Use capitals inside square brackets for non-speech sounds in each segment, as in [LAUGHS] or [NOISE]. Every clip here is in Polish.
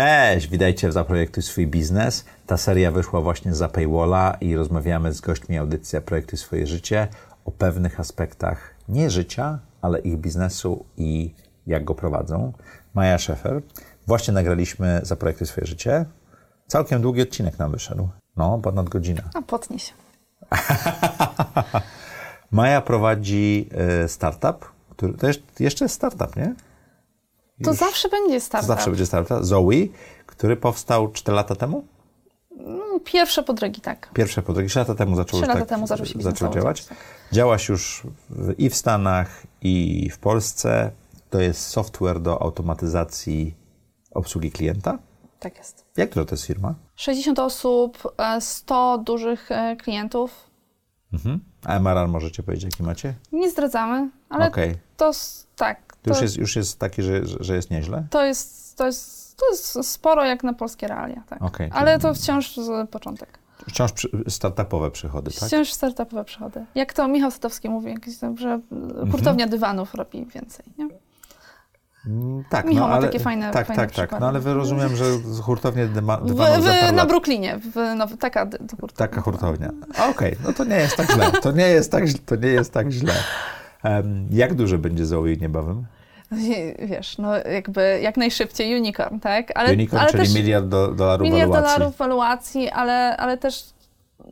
Cześć, witajcie w Zaprojektuj swój biznes. Ta seria wyszła właśnie za paywalla i rozmawiamy z gośćmi audycji Projektuj swoje życie o pewnych aspektach nie życia, ale ich biznesu i jak go prowadzą. Maja Szefer. Właśnie nagraliśmy Zaprojektuj swoje życie. Całkiem długi odcinek nam wyszedł. No, ponad godzina. A potnij się. [LAUGHS] Maja prowadzi y, startup, który to jest, jeszcze jest startup, nie? To zawsze będzie startup. To zawsze będzie startup. Zoe, który powstał 4 lata temu? Mm, Pierwsze podrygi, tak. Pierwsze podrygi. 3 lata temu zaczął, Trzy lata tak, temu zaczął się zaczął działać. działać, Działaś już w, i w Stanach, i w Polsce. To jest software do automatyzacji obsługi klienta. Tak jest. Jak duża to jest firma? 60 osób, e, 100 dużych e, klientów. Mhm. A MRR możecie powiedzieć, jaki macie? Nie zdradzamy, ale Okej. to tak. To już jest, już jest taki, że, że- jest nieźle? to, jest, to, jest, to jest sporo jak na polskie realia, tak. Okej, ale to wciąż początek. Wciąż startupowe przychody, tak? Wciąż startupowe przychody. Jak to Michał Sadowski mówi, że hurtownia dywanów robi więcej. Nie? Mm, Tak, Michał ma ale, takie fajne- Tak, fajne tak, tak. przykłady. No ale rozumiem, że hurtownie W, dywanów w, parę na Brooklynie, w, no, taka hurtownia. Taka hurtownia. Okej, no to nie jest tak źle. To nie jest tak, to nie jest tak źle. Jak duży będzie Zoe niebawem? Wiesz, no jakby jak najszybciej unicorn, tak? Ale, Unicorn, ale czyli też miliard do, dolarów miliard waluacji. dolarów waluacji, ale, ale też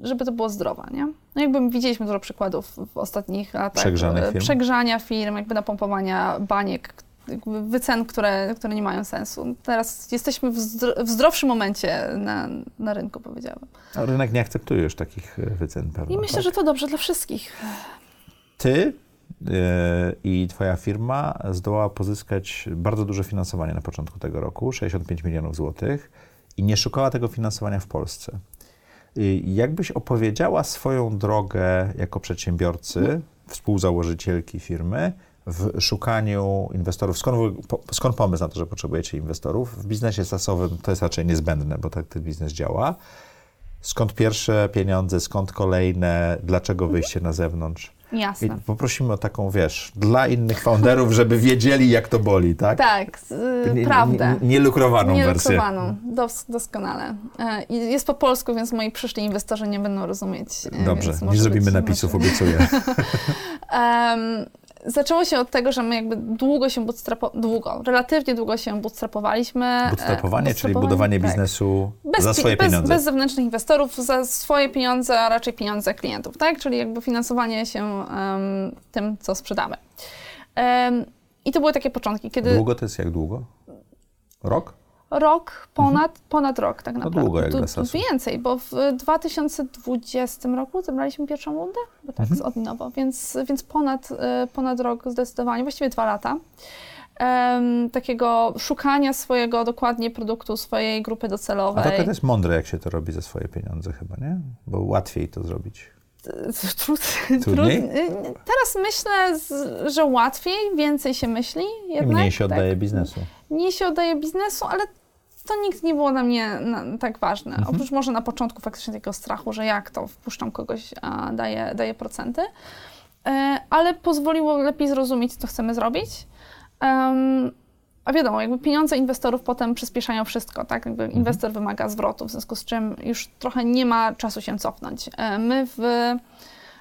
żeby to było zdrowe, nie? No jakby widzieliśmy dużo przykładów w ostatnich latach. Przegrzanych firm. Przegrzania firm, jakby napompowania baniek, wycen, które, które nie mają sensu. Teraz jesteśmy w, zdro, w zdrowszym momencie na, na rynku, powiedziałabym. A Rynek nie akceptuje już takich wycen pewno. I myślę, tak? że to dobrze dla wszystkich. Ty i twoja firma zdołała pozyskać bardzo duże finansowanie na początku tego roku, 65 milionów złotych i nie szukała tego finansowania w Polsce. I Jakbyś opowiedziała swoją drogę jako przedsiębiorcy, współzałożycielki firmy w szukaniu inwestorów? Skąd, skąd pomysł na to, że potrzebujecie inwestorów? W biznesie sasowym to jest raczej niezbędne, bo tak ten biznes działa. Skąd pierwsze pieniądze, skąd kolejne, dlaczego wyjście na zewnątrz? I Jasne. poprosimy o taką, wiesz, dla innych founderów, żeby wiedzieli, jak to boli, tak? Tak, Nie- prawdę. nie- Nielukrowaną wersję. Nielukrowaną, dos, doskonale. I jest po polsku, więc moi przyszli inwestorzy nie będą rozumieć. e, Dobrze, nie zrobimy napisów, obiecuję. [LAUGHS] [LAUGHS] zaczęło się od tego, że my jakby długo się bootstrapo, długo, relatywnie długo się bootstrapowaliśmy. E, Bootstrapowanie, czyli budowanie tak. biznesu Bez, za swoje bez, pieniądze. Bez zewnętrznych inwestorów, za swoje pieniądze, a raczej pieniądze klientów, tak? Czyli jakby finansowanie się em, tym, co sprzedamy. Em, I to były takie początki, kiedy Długo to jest jak długo? Rok? Rok, ponad, ponad rok tak naprawdę. Mhm. długo jak dla Sasu. Więcej, bo w 2020 roku zebraliśmy pierwszą rundę, bo tak, Mhm. z od nowo, więc, więc ponad, e, ponad rok zdecydowanie, właściwie dwa lata. Em, takiego szukania swojego dokładnie produktu, swojej grupy A docelowej. to jest mądre, jak się to robi za swoje pieniądze chyba, nie? Bo łatwiej to zrobić. [LAUGHS] Trud, Trudniej? trud- Teraz myślę, że łatwiej, więcej się myśli. I Jednak, mniej się tak. oddaje biznesu. mniej się oddaje biznesu, ale to nigdy nie było dla mnie na, tak ważne. Mhm. Oprócz może na początku faktycznie takiego strachu, że jak to, wpuszczam kogoś, a daję, daję procenty. E, ale pozwoliło lepiej zrozumieć, co chcemy zrobić. A wiadomo, jakby pieniądze inwestorów potem przyspieszają wszystko, tak? Jakby Mhm. inwestor wymaga zwrotu, w związku z czym już trochę nie ma czasu się cofnąć. E, My w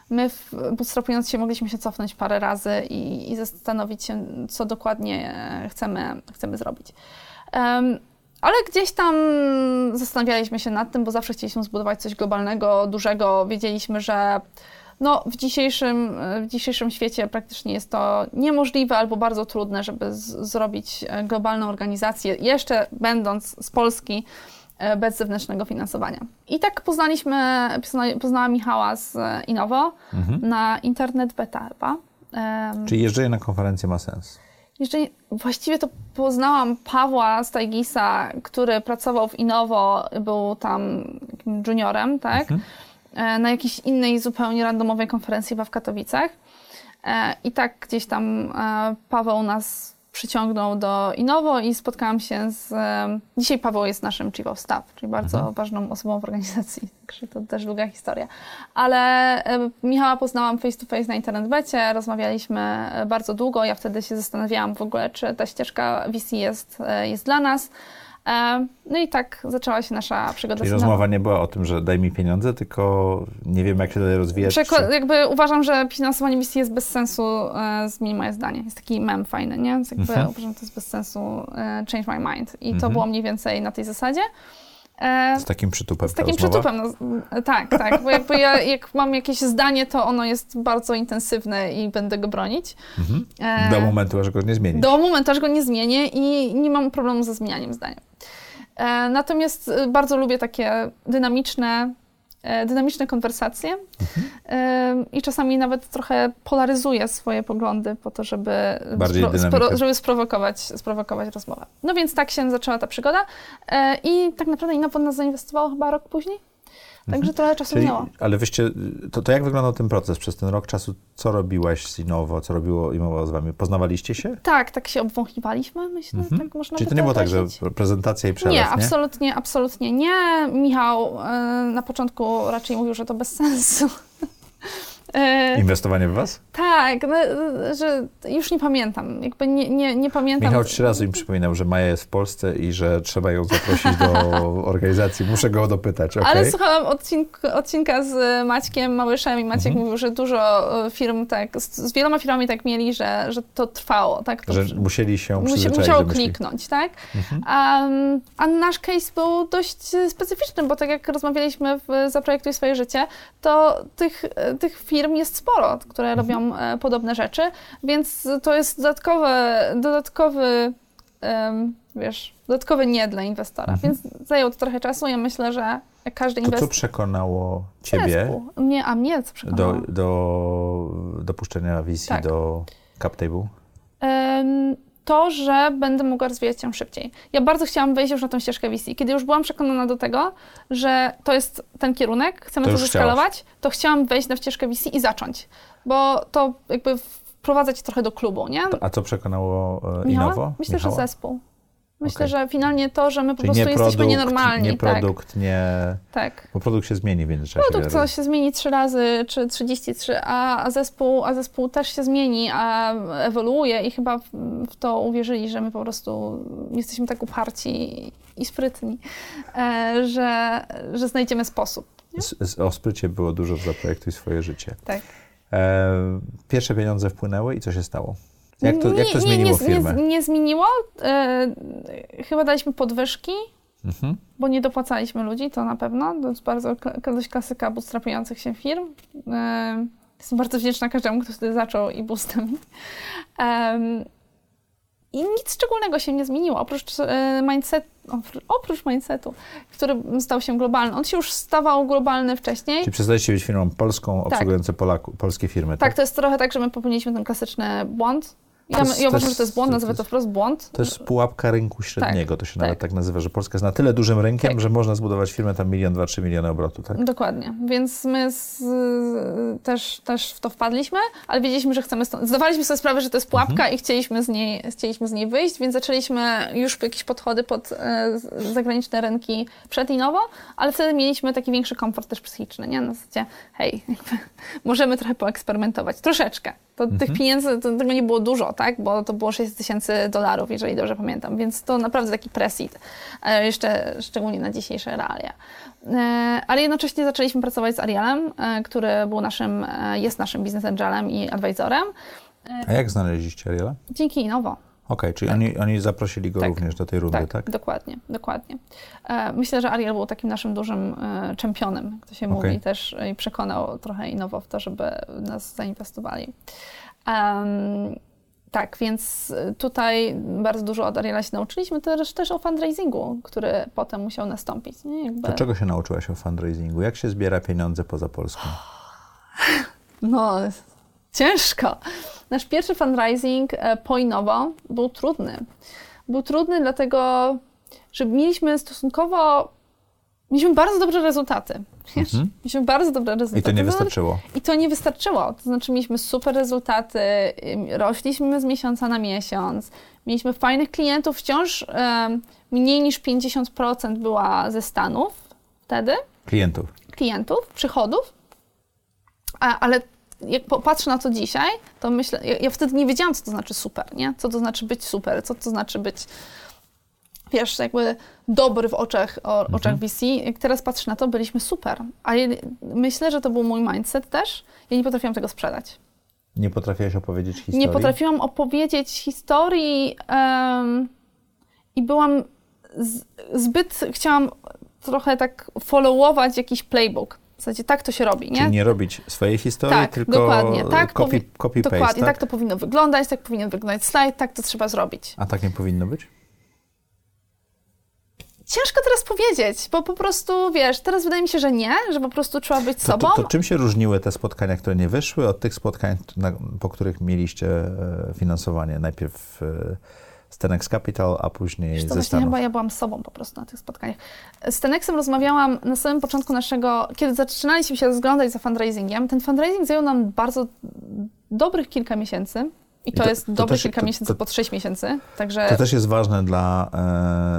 My bootstrapując się mogliśmy się cofnąć parę razy i, i zastanowić się, co dokładnie e, chcemy, chcemy zrobić. Em, ale gdzieś tam zastanawialiśmy się nad tym, bo zawsze chcieliśmy zbudować coś globalnego, dużego. Wiedzieliśmy, że no, w, dzisiejszym, w dzisiejszym świecie praktycznie jest to niemożliwe albo bardzo trudne, żeby zrobić e, globalną organizację, jeszcze będąc z Polski e, bez zewnętrznego finansowania. I tak poznaliśmy, pozna- poznałam Michała z e, Innovo Mhm. na Internet Beta chyba. Em, Czyli jeżdżenie na konferencję ma sens. jeszcze nie- właściwie to poznałam Pawła Stajgisa, który pracował w Innovo, był tam juniorem, tak? Mhm. E, Na jakiejś innej zupełnie randomowej konferencji chyba w Katowicach. E, I tak gdzieś tam e, Paweł nas przyciągnął do Innovo i spotkałam się z... Dzisiaj Paweł jest naszym chief of staff, czyli bardzo Mhm. ważną osobą w organizacji, [LAUGHS] także to też długa historia. Ale Michała poznałam face to face na internetbecie, rozmawialiśmy bardzo długo. Ja wtedy się zastanawiałam w ogóle, czy ta ścieżka VC jest, jest dla nas. E, no i tak zaczęła się nasza przygoda Czyli rozmowa nie była o tym, że daj mi pieniądze, tylko nie wiem, jak się dalej rozwijać. Przeko- jakby uważam, że finansowanie VC jest bez sensu, e, zmieni moje zdanie. Jest taki mem fajny, nie? Więc jakby Mhm. uważam, że to jest bez sensu, e, change my mind. I to Mhm. było mniej więcej na tej zasadzie. E, Z takim przytupem z ta takim przytupem, no, tak, tak, bo jakby ja, jak mam jakieś zdanie, to ono jest bardzo intensywne i będę go bronić. Mhm. E, Do momentu, aż go nie zmienisz. do momentu, aż go nie zmienię i nie mam problemu ze zmienianiem zdania. E, natomiast bardzo lubię takie dynamiczne, dynamiczne konwersacje e, i czasami nawet trochę polaryzuję swoje poglądy po to, żeby, dynamikę. spro, żeby sprowokować, sprowokować rozmowę. No więc tak się zaczęła ta przygoda e, i tak naprawdę Innowo nas zainwestowało chyba rok później, także trochę czasu Czyli, minęło. ale wyście, to, to jak wyglądał ten proces przez ten rok czasu? Co robiłaś z Innowo, co robiło Innowo z wami? Poznawaliście się? Tak, tak się obwąchiwaliśmy, myślę, Mhm. tak można Czyli to nie było tak, że prezentacja i przelew, Nie, nie? absolutnie, absolutnie nie. Michał e, na początku raczej mówił, że to bez sensu. [LAUGHS] E, Inwestowanie w was? tak, no, e, że już nie pamiętam. Jakby nie, nie, nie pamiętam. Michał trzy razy mi przypominał, że Maja jest w Polsce i że trzeba ją zaprosić do [LAUGHS] organizacji. Muszę go dopytać, okej? Ale słuchałam odcink, odcinka z Maćkiem Małyszem i Maciek Mhm. mówił, że dużo e, firm tak, z, z wieloma firmami tak mieli, że, że to trwało. Tak? To Że musieli się przyzwyczaić musiało kliknąć, tak? Mhm. Um, a nasz case był dość e, specyficzny, bo tak jak rozmawialiśmy w Zaprojektuj swoje życie, to tych, e, tych firm jest sporo, które Mhm. robią e, podobne rzeczy, więc to jest dodatkowe, dodatkowy, wiesz, dodatkowy nie dla inwestora, Mhm. więc zajęło to trochę czasu. Ja myślę, że każdy To co inwestor... przekonało ciebie Zespół. Mnie, a mnie co przekonało? do, do dopuszczenia VC Tak. do CapTable? Em, to, że będę mogła rozwijać się szybciej. Ja bardzo chciałam wejść już na tą ścieżkę VC. Kiedy już byłam przekonana do tego, że to jest ten kierunek, chcemy To to, zeskalować, to chciałam wejść na ścieżkę VC i zacząć. Bo to jakby wprowadzać trochę do klubu, nie? A co przekonało e, Michała? Innowo? Myślę, Michała? że zespół. Myślę, Okej. że finalnie to, że my po Czyli prostu nie jesteśmy produkt, nienormalni. nie produkt, nie... Tak, tak. Bo produkt się zmieni w międzyczasie. Produkt to się zmieni trzy razy, czy 33, a, a, zespół, a zespół też się zmieni, a ewoluuje i chyba w, w to uwierzyli, że my po prostu jesteśmy tak uparci i sprytni, e, że, że znajdziemy sposób. Z, z, o sprycie było dużo w Zaprojektuj swoje życie. Tak. E, pierwsze pieniądze wpłynęły i co się stało? Jak to, jak to Nie- zmieniło nie, firmę? Nie, nie zmieniło. E, chyba daliśmy podwyżki, Mhm. bo nie dopłacaliśmy ludzi, to na pewno. To jest bardzo dość klasyka bootstrapujących się firm. E, Jestem bardzo wdzięczna każdemu, kto wtedy zaczął i boostami. Em, I nic szczególnego się nie zmieniło, oprócz e, mindset, opr- oprócz mindsetu, który stał się globalny. On się już stawał globalny wcześniej. Czyli przestaliście być firmą polską, obsługującą Polaku, polskie firmy, tak? Tak, to jest trochę tak, że my popełniliśmy ten klasyczny błąd. Ja, jest- ja uważam, że to jest błąd, nazywam to wprost błąd. To jest pułapka rynku średniego, to się nawet tak. tak nazywa, że Polska jest na tyle dużym rynkiem, Tak. że można zbudować firmę tam milion, dwa, trzy miliony obrotu, tak? Dokładnie. Więc my z, też, też w to wpadliśmy, ale wiedzieliśmy, że chcemy stąd. Zdawaliśmy sobie sprawę, że to jest pułapka Mhm. i chcieliśmy z, niej, chcieliśmy z niej wyjść, więc zaczęliśmy już jakieś podchody pod e, zagraniczne rynki przed i nowo, ale wtedy mieliśmy taki większy komfort też psychiczny, nie? Na zasadzie, hej, możemy trochę poeksperymentować. Troszeczkę. To Mhm. tych pieniędzy, to, tego nie było dużo, tak? Bo to było 6 tysięcy dolarów, jeżeli dobrze pamiętam, więc to naprawdę taki presid, e, jeszcze szczególnie na dzisiejsze realia. E, Ale jednocześnie zaczęliśmy pracować z Arielem, e, który był naszym, jest naszym business angelem i advisorem. A jak znaleźliście Ariela? Dzięki Innovo. Okej, czyli oni, oni zaprosili go Tak. również do tej rundy, Tak, tak? dokładnie, dokładnie. E, Myślę, że Ariel był takim naszym dużym e, czempionem, jak to się Okej. mówi, też i przekonał trochę Innovo w to, żeby nas zainwestowali. Tak, więc tutaj bardzo dużo od Ariela się nauczyliśmy, też, też o fundraisingu, który potem musiał nastąpić. Nie? Jakby, To czego się nauczyłaś o fundraisingu? Jak się zbiera pieniądze poza Polską? No, ciężko. Nasz pierwszy fundraising e, po Innovo był trudny. Był trudny dlatego, że mieliśmy stosunkowo, mieliśmy bardzo dobre rezultaty. Wiesz? Mhm. Mieliśmy bardzo dobre rezultaty. I to nie No, wystarczyło. I to nie wystarczyło. To znaczy mieliśmy super rezultaty, rośliśmy z miesiąca na miesiąc, mieliśmy fajnych klientów, wciąż mniej niż 50% była ze Stanów wtedy Klientów. klientów, przychodów, a, ale jak popatrzę na to dzisiaj, to myślę, ja, ja wtedy nie wiedziałam, co to znaczy super, nie? Co to znaczy być super, co to znaczy być wiesz, jakby dobry w oczach, o, Mhm. oczach VC. Jak teraz patrzę na to, byliśmy super. Ale myślę, że to był mój mindset też. Ja nie potrafiłam tego sprzedać. Nie potrafiłeś opowiedzieć historii? Nie potrafiłam opowiedzieć historii em, i byłam z, zbyt, chciałam trochę tak followować jakiś playbook. W zasadzie tak to się robi, nie? Czyli nie robić swojej historii, Tak, tylko dokładnie. Tak copy, copy paste, Dokładnie, tak? tak? to powinno wyglądać, tak powinien wyglądać slajd, tak to trzeba zrobić. A tak nie powinno być? Ciężko teraz powiedzieć, bo po prostu, wiesz, teraz wydaje mi się, że nie, że po prostu trzeba być To, sobą. to, to czym się różniły te spotkania, które nie wyszły, od tych spotkań, na, po których mieliście e, finansowanie? Najpierw e, z Tenex Capital, a później Wiesz, to ze Stanów. chyba ja byłam sobą po prostu na tych spotkaniach. Z Tenexem rozmawiałam na samym początku naszego, kiedy zaczynaliśmy się rozglądać za fundraisingiem. Ten fundraising zajął nam bardzo dobrych kilka miesięcy. I to, to- jest to dobre też- kilka to- miesięcy pod 6 miesięcy. Także To też jest ważne dla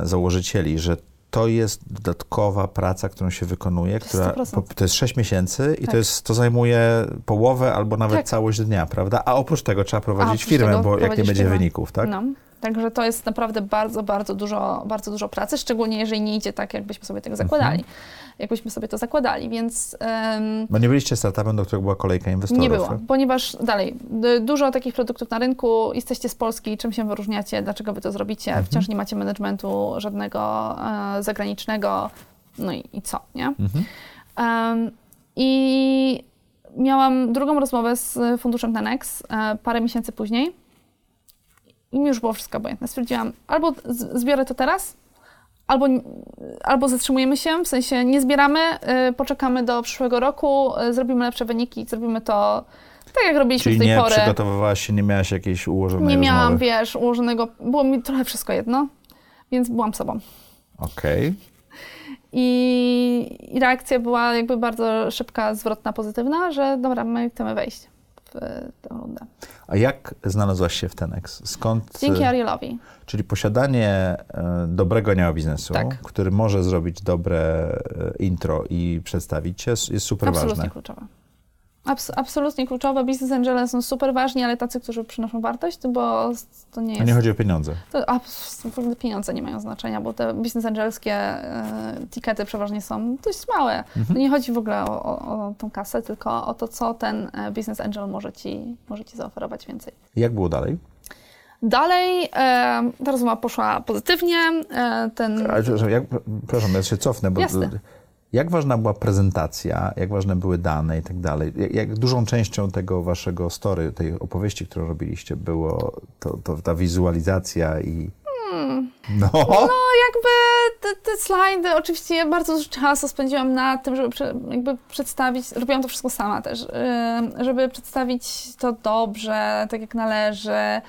e, założycieli, że to jest dodatkowa praca, którą się wykonuje, To która 100%. po, to jest 6 miesięcy i Tak. to, jest, to zajmuje połowę albo nawet Tak. całość dnia, prawda? A oprócz tego trzeba prowadzić oprócz firmę, bo jak nie będzie firmę. wyników, tak? No, także to jest naprawdę bardzo, bardzo dużo, bardzo dużo pracy, szczególnie jeżeli nie idzie tak, jakbyśmy sobie tego zakładali. Mhm. Jakbyśmy sobie to zakładali, więc em, Bo nie byliście startupem, do którego była kolejka inwestorów. nie było, tak? ponieważ dalej, dużo takich produktów na rynku, jesteście z Polski, czym się wyróżniacie, dlaczego wy to zrobicie, Mhm. wciąż nie macie managementu żadnego e, zagranicznego, no i, i co, nie? Mhm. Em, I miałam drugą rozmowę z funduszem Tenex e, parę miesięcy później i mi już było wszystko obojętne. Stwierdziłam, albo zbiorę to teraz, albo, albo zatrzymujemy się, w sensie nie zbieramy, y, poczekamy do przyszłego roku, y, zrobimy lepsze wyniki, zrobimy to tak, jak robiliśmy Czyli do tej nie pory. przygotowywałaś się, nie miałaś jakiejś ułożonej Nie miałam, rozmowy. wiesz, ułożonego, było mi trochę wszystko jedno, więc byłam sobą. Okej. I, I reakcja była jakby bardzo szybka, zwrotna, pozytywna, że dobra, my chcemy wejść w tę rundę. A jak znalazłaś się w Tenex? Skąd? Dzięki Arielowi. Czyli posiadanie e, dobrego anioła biznesu, Tak. który może zrobić dobre e, intro i przedstawić cię, jest super Absolutnie ważne. kluczowe. Abs- absolutnie kluczowe. Business angele są super ważni, ale tacy, którzy przynoszą wartość, to to nie To jest... nie chodzi o pieniądze. To, a, w ogóle pieniądze nie mają znaczenia, bo te business angelskie e, tikety przeważnie są dość małe. To nie chodzi w ogóle o, o, o tą kasę, tylko o to, co ten e, business angel może ci, może ci zaoferować więcej. Jak było dalej? Dalej e, ta rozmowa poszła pozytywnie. E, ten, Ale, przepraszam, jak, przepraszam, ja się cofnę, bo Jasne. Jak ważna była prezentacja, jak ważne były dane i tak dalej? Jak, dużą częścią tego waszego story, tej opowieści, którą robiliście, było to, to ta wizualizacja i... No, No, jakby te, te slajdy, oczywiście ja bardzo dużo czasu spędziłam na tym, żeby prze, jakby przedstawić, robiłam to wszystko sama też, yy, żeby przedstawić to dobrze, tak jak należy.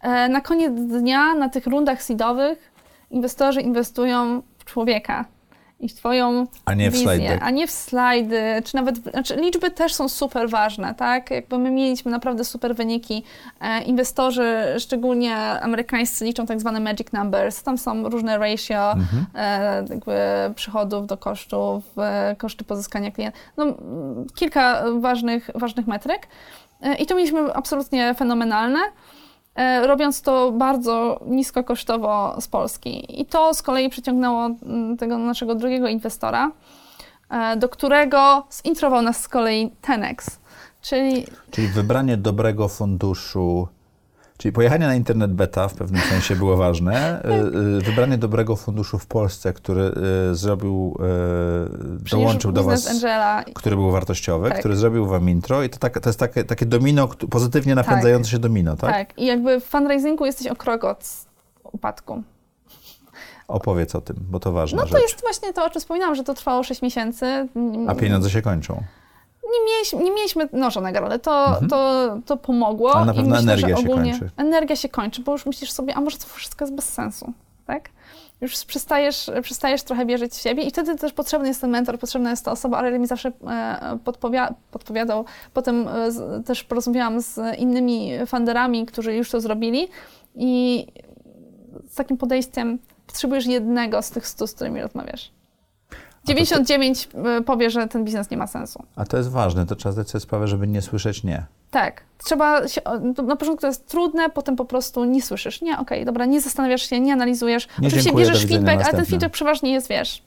E, Na koniec dnia, na tych rundach seedowych, inwestorzy inwestują w człowieka i w twoją A nie w wizję, slajdy. a nie w slajdy, czy nawet, w- znaczy liczby też są super ważne, tak? Jakby my mieliśmy naprawdę super wyniki. E, inwestorzy, szczególnie amerykańscy, liczą tak zwane magic numbers. Tam są różne ratio Mhm. e, jakby przychodów do kosztów, e, koszty pozyskania klienta. No, kilka ważnych, ważnych metryk. I to mieliśmy absolutnie fenomenalne. E, Robiąc to bardzo niskokosztowo z Polski. I to z kolei przyciągnęło tego naszego drugiego inwestora, e, do którego zintrował nas z kolei Tenex. Czyli Czyli wybranie dobrego funduszu, czyli pojechanie na internet beta w pewnym sensie było ważne. [LAUGHS] Tak. Y, y, Wybranie dobrego funduszu w Polsce, który y, zrobił, y, dołączył do was, Angela. który był wartościowy, Tak. który zrobił wam intro i to, tak, to jest takie, takie domino, pozytywnie napędzające się domino, tak? Tak. I jakby w fundraisingu jesteś o krok od upadku. Opowiedz o tym, bo to ważna No to rzecz. jest właśnie to, o czym wspominałam, że to trwało 6 miesięcy. A pieniądze się kończą. Nie mieliśmy, nie mieliśmy nożonego, ale to, to, to pomogło. Mhm. Ale na i pewno myślę, energia że się kończy. Energia się kończy, bo już myślisz sobie, a może to wszystko jest bez sensu, tak? Już przestajesz, przestajesz trochę wierzyć w siebie i wtedy też potrzebny jest ten mentor, potrzebna jest ta osoba, ale mi zawsze e, podpowia- podpowiadał. Potem e, też porozmawiałam z innymi funderami, którzy już to zrobili i z takim podejściem potrzebujesz jednego z tych stu, z którymi rozmawiasz. 99 y, powie, że ten biznes nie ma sensu. A to jest ważne, to trzeba zdać sobie sprawę, żeby nie słyszeć nie. Tak. Trzeba się, na początku to jest trudne, potem po prostu nie słyszysz. Nie, okej, okay, dobra, nie zastanawiasz się, nie analizujesz. Nie Oczywiście dziękuję, bierzesz feedback, ale ten feedback przeważnie jest, wiesz,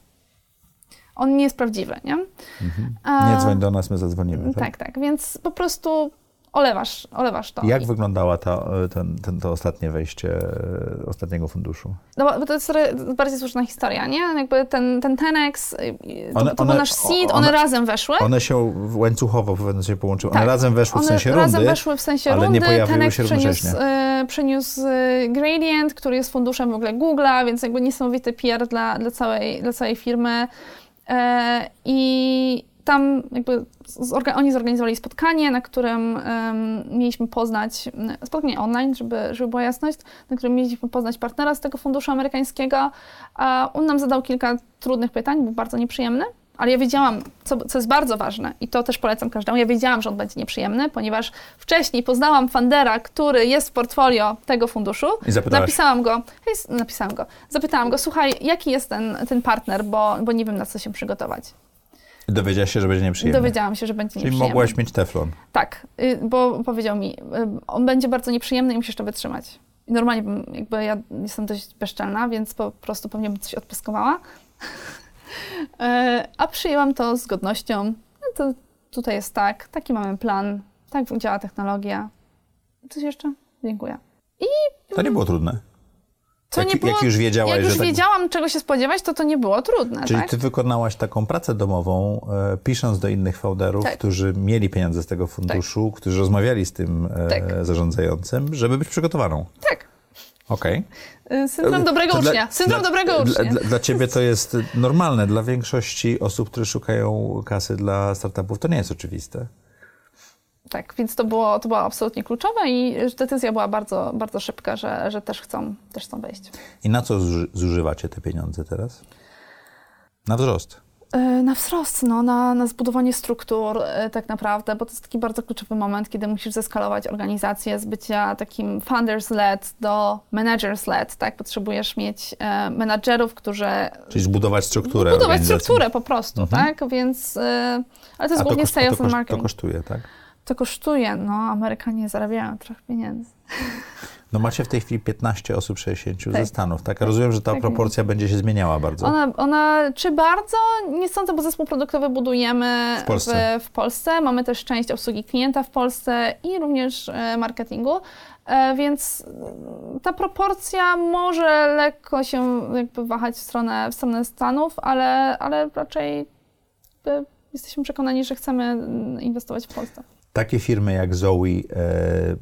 on nie jest prawdziwy, nie? Mhm. Nie dzwoń do nas, my zadzwonimy. Tak? Tak, tak, więc po prostu olewasz, olewasz to. Jak I- wyglądała ta, ten, ten, to ostatnie wejście e, ostatniego funduszu? No bo to jest bardziej złożona historia, nie? Jakby ten, ten Tenex, y, to, One- to był one- nasz seed, one- one, razem weszły. One się w- łańcuchowo powiedzmy się połączyły. One Tak. razem weszły w One sensie razem rundy. weszły w sensie ale nie rundy. pojawiły Tenex się równocześnie. y, przeniósł Gradient, który jest funduszem w ogóle Google'a, więc jakby niesamowity PR dla, dla, całej, dla całej firmy. E, I tam jakby zorga- oni zorganizowali spotkanie, na którym em, mieliśmy poznać, m, spotkanie online, żeby, żeby była jasność, na którym mieliśmy poznać partnera z tego funduszu amerykańskiego. A on nam zadał kilka trudnych pytań, był bardzo nieprzyjemny. Ale ja wiedziałam, co, co jest bardzo ważne i to też polecam każdemu, ja wiedziałam, że on będzie nieprzyjemny, ponieważ wcześniej poznałam Fandera, który jest w portfolio tego funduszu. I zapytałaś. Napisałam go, hej, napisałam go, zapytałam go, słuchaj, jaki jest ten, ten partner, bo, bo nie wiem, na co się przygotować. Dowiedziałaś się, że będzie nieprzyjemne. Dowiedziałam się, że będzie Czyli nieprzyjemny. mogłaś mieć teflon. Tak, y, bo powiedział mi, y, on będzie bardzo nieprzyjemny i musisz to wytrzymać. I normalnie bym, jakby ja jestem dość bezczelna, więc po prostu pewnie bym coś odpyskowała. E, [LAUGHS] A przyjęłam to z godnością. No to tutaj jest tak, taki mamy plan, tak działa technologia. Coś jeszcze? Dziękuję. To nie było trudne. Jak, nie było, jak już wiedziałaś, jak już że tak... wiedziałam, czego się spodziewać, to to nie było trudne, Czyli tak? ty wykonałaś taką pracę domową, e, pisząc do innych founderów, Tak. którzy mieli pieniądze z tego funduszu, którzy rozmawiali z tym e, Tak. zarządzającym, żeby być przygotowaną. Tak. Okej. Y, Syndrom dobrego To dla- ucznia. Syndrom dla- dobrego dla, ucznia. Dla, dla ciebie to jest normalne. Dla większości osób, które szukają kasy dla startupów, to nie jest oczywiste. Tak, więc to było, to było absolutnie kluczowe i decyzja była bardzo, bardzo szybka, że, że też, chcą, też chcą wejść. I na co zuży- zużywacie te pieniądze teraz? Na wzrost. E, Na wzrost, no, na, na zbudowanie struktur e, tak naprawdę, bo to jest taki bardzo kluczowy moment, kiedy musisz zeskalować organizację z bycia takim founders-led do managers-led, tak? Potrzebujesz mieć e, menadżerów, którzy Czyli zbudować strukturę budować organizacji. strukturę po prostu, Mhm. tak? Więc, e, ale to jest A to, głównie koszt, sales to, and koszt, to marketing. kosztuje, tak? To kosztuje, no, Amerykanie zarabiają trochę pieniędzy. No macie w tej chwili 15 osób 60 ze Tak. Stanów, tak? Ja rozumiem, że ta Tak. proporcja będzie się zmieniała bardzo. Ona, ona, czy bardzo? Nie sądzę, bo zespół produktowy budujemy W Polsce. W, w Polsce. Mamy też część obsługi klienta w Polsce i również e, marketingu, e, więc mm, ta proporcja może lekko się jakby wahać w stronę, w stronę Stanów, ale, ale raczej jakby jesteśmy przekonani, że chcemy mm, inwestować w Polsce. Takie firmy jak Zoe e,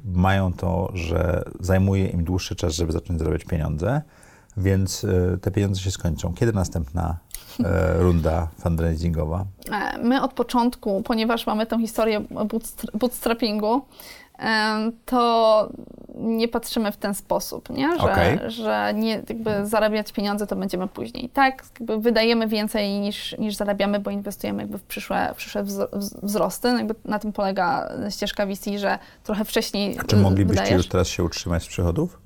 mają to, że zajmuje im dłuższy czas, żeby zacząć zarabiać pieniądze, więc e, te pieniądze się skończą. Kiedy następna e, runda fundraisingowa? My od początku, ponieważ mamy tę historię bootstr- bootstrappingu, to nie patrzymy w ten sposób, nie? Że, Okej. że nie, jakby zarabiać pieniądze to będziemy później. Tak, jakby wydajemy więcej niż, niż zarabiamy, bo inwestujemy jakby w przyszłe, w przyszłe wzro- wz- wzrosty. No jakby na tym polega ścieżka VC, że trochę wcześniej A czy moglibyście wydajesz. już teraz się utrzymać z przychodów?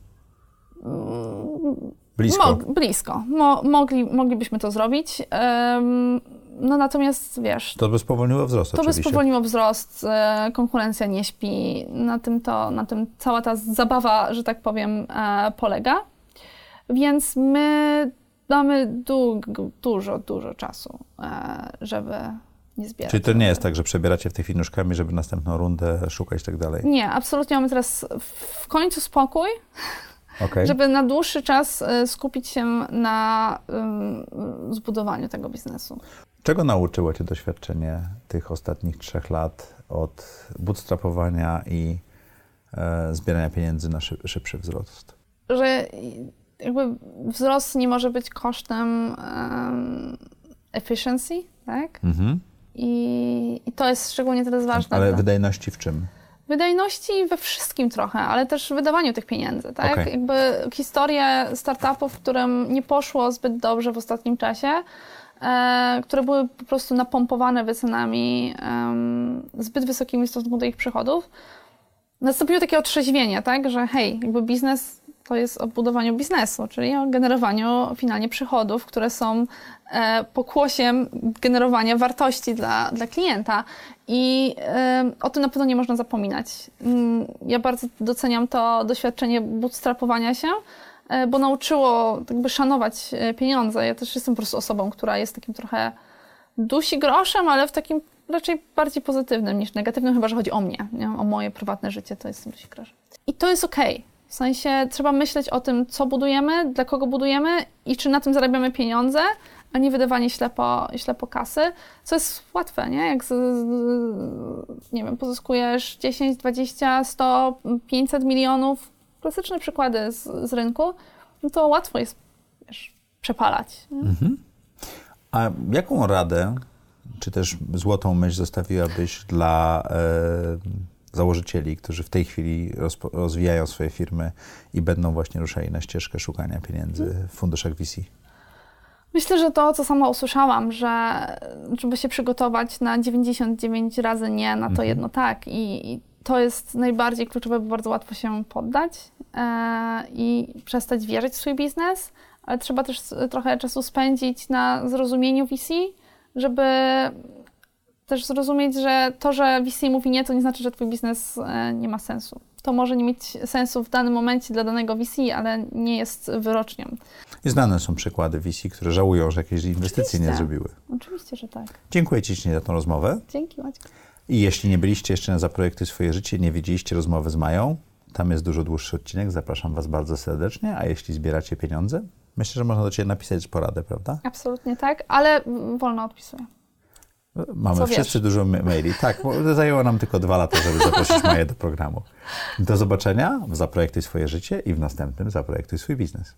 Blisko. Mog, blisko. Mo, mogli, moglibyśmy to zrobić. Em, no natomiast wiesz, To by spowolniło wzrost To by oczywiście. spowolniło wzrost, e, konkurencja nie śpi, na tym, to, na tym cała ta zabawa, że tak powiem, e, polega. Więc my mamy du- dużo, dużo czasu, e, żeby nie zbierać. Czyli to nie jest tak, że przebieracie w tej chwili nóżkami, żeby następną rundę szukać i tak dalej. Nie, absolutnie mamy teraz w końcu spokój, Okej. żeby na dłuższy czas skupić się na ym, zbudowaniu tego biznesu. Czego nauczyło Cię doświadczenie tych ostatnich trzech lat od bootstrapowania i e, zbierania pieniędzy na szy, szybszy wzrost? że jakby wzrost nie może być kosztem um, efficiency, tak? Mhm. I, I to jest szczególnie teraz ważne. Ale wydajności w czym? Wydajności we wszystkim trochę, ale też w wydawaniu tych pieniędzy, tak? Okej. Jakby historie startupów, którym nie poszło zbyt dobrze w ostatnim czasie, które były po prostu napompowane wycenami zbyt wysokimi w stosunku do ich przychodów, nastąpiło takie otrzeźwienie, tak? Że hej, jakby biznes to jest o budowaniu biznesu, czyli o generowaniu finalnie przychodów, które są e, pokłosiem generowania wartości dla, dla klienta. I e, o tym na pewno nie można zapominać. Mm, ja bardzo doceniam to doświadczenie bootstrapowania się, e, bo nauczyło jakby szanować pieniądze. Ja też jestem po prostu osobą, która jest takim trochę dusi groszem, ale w takim raczej bardziej pozytywnym niż negatywnym, chyba że chodzi o mnie, nie? o moje prywatne życie, to jest dusi groszem. I to jest okej. Okay w sensie trzeba myśleć o tym, co budujemy, dla kogo budujemy i czy na tym zarabiamy pieniądze, a nie wydawanie ślepo, ślepo kasy, co jest łatwe, nie? Jak z, nie wiem, pozyskujesz 10, 20, 100, 500 milionów, klasyczne przykłady z, z rynku, no to łatwo jest wiesz, przepalać. Mhm. A jaką radę, czy też złotą myśl zostawiłabyś dla... Yy założycieli, którzy w tej chwili rozwijają swoje firmy i będą właśnie ruszali na ścieżkę szukania pieniędzy w funduszach VC? Myślę, że to, co sama usłyszałam, że żeby się przygotować na 99 razy nie, na to mhm. jedno tak. I, I, to jest najbardziej kluczowe, bo bardzo łatwo się poddać e, i przestać wierzyć w swój biznes, ale trzeba też trochę czasu spędzić na zrozumieniu VC, żeby też zrozumieć, że to, że VC mówi nie, to nie znaczy, że twój biznes e, nie ma sensu. To może nie mieć sensu w danym momencie dla danego VC, ale nie jest wyrocznią. I znane są przykłady VC, które żałują, że jakieś inwestycje nie zrobiły. Oczywiście, że tak. Dziękuję Ci za tą rozmowę. Dzięki Maćku. I jeśli nie byliście jeszcze na Zaprojektuj Swoje Życie, nie widzieliście rozmowy z Mają, tam jest dużo dłuższy odcinek, zapraszam Was bardzo serdecznie, a jeśli zbieracie pieniądze, myślę, że można do Ciebie napisać poradę, prawda? Absolutnie tak, ale wolno odpisuję. Mamy Co wszyscy wiesz? dużo maili. Tak, zajęło nam tylko dwa lata, żeby zaprosić [LAUGHS] Maję do programu. Do zobaczenia w Zaprojektuj swoje życie i w następnym Zaprojektuj swój biznes.